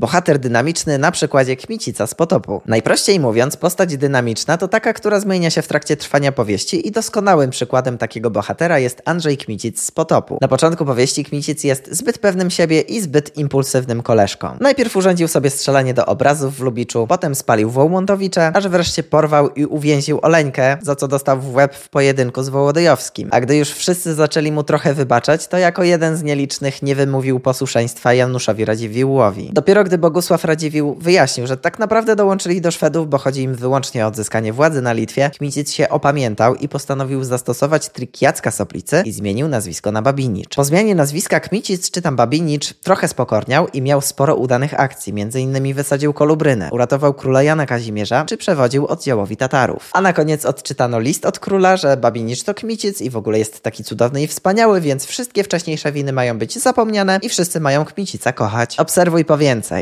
Bohater dynamiczny na przykładzie Kmicica z Potopu. Najprościej mówiąc, postać dynamiczna to taka, która zmienia się w trakcie trwania powieści i doskonałym przykładem takiego bohatera jest Andrzej Kmicic z Potopu. Na początku powieści Kmicic jest zbyt pewnym siebie i zbyt impulsywnym koleżką. Najpierw urządził sobie strzelanie do obrazów w Lubiczu, potem spalił Wołmontowicze, aż wreszcie porwał i uwięził Oleńkę, za co dostał w łeb w pojedynku z Wołodyjowskim. A gdy już wszyscy zaczęli mu trochę wybaczać, to jako jeden z nielicznych nie wymówił posłuszeństwa Januszowi Radziwiłłowi. Dopiero gdy Bogusław Radziwiłł wyjaśnił, że tak naprawdę dołączyli do Szwedów, bo chodzi im wyłącznie o odzyskanie władzy na Litwie, Kmicic się opamiętał i postanowił zastosować trik Jacka Soplicy i zmienił nazwisko na Babinicz. Po zmianie nazwiska Kmicic czy tam Babinicz trochę spokorniał i miał sporo udanych akcji, m.in. wysadził Kolubrynę, uratował króla Jana Kazimierza czy przewodził oddziałowi Tatarów. A na koniec odczytano list od króla, że Babinicz to Kmicic i w ogóle jest taki cudowny i wspaniały, więc wszystkie wcześniejsze winy mają być zapomniane i wszyscy mają Kmicica kochać. Obserwuj po więcej.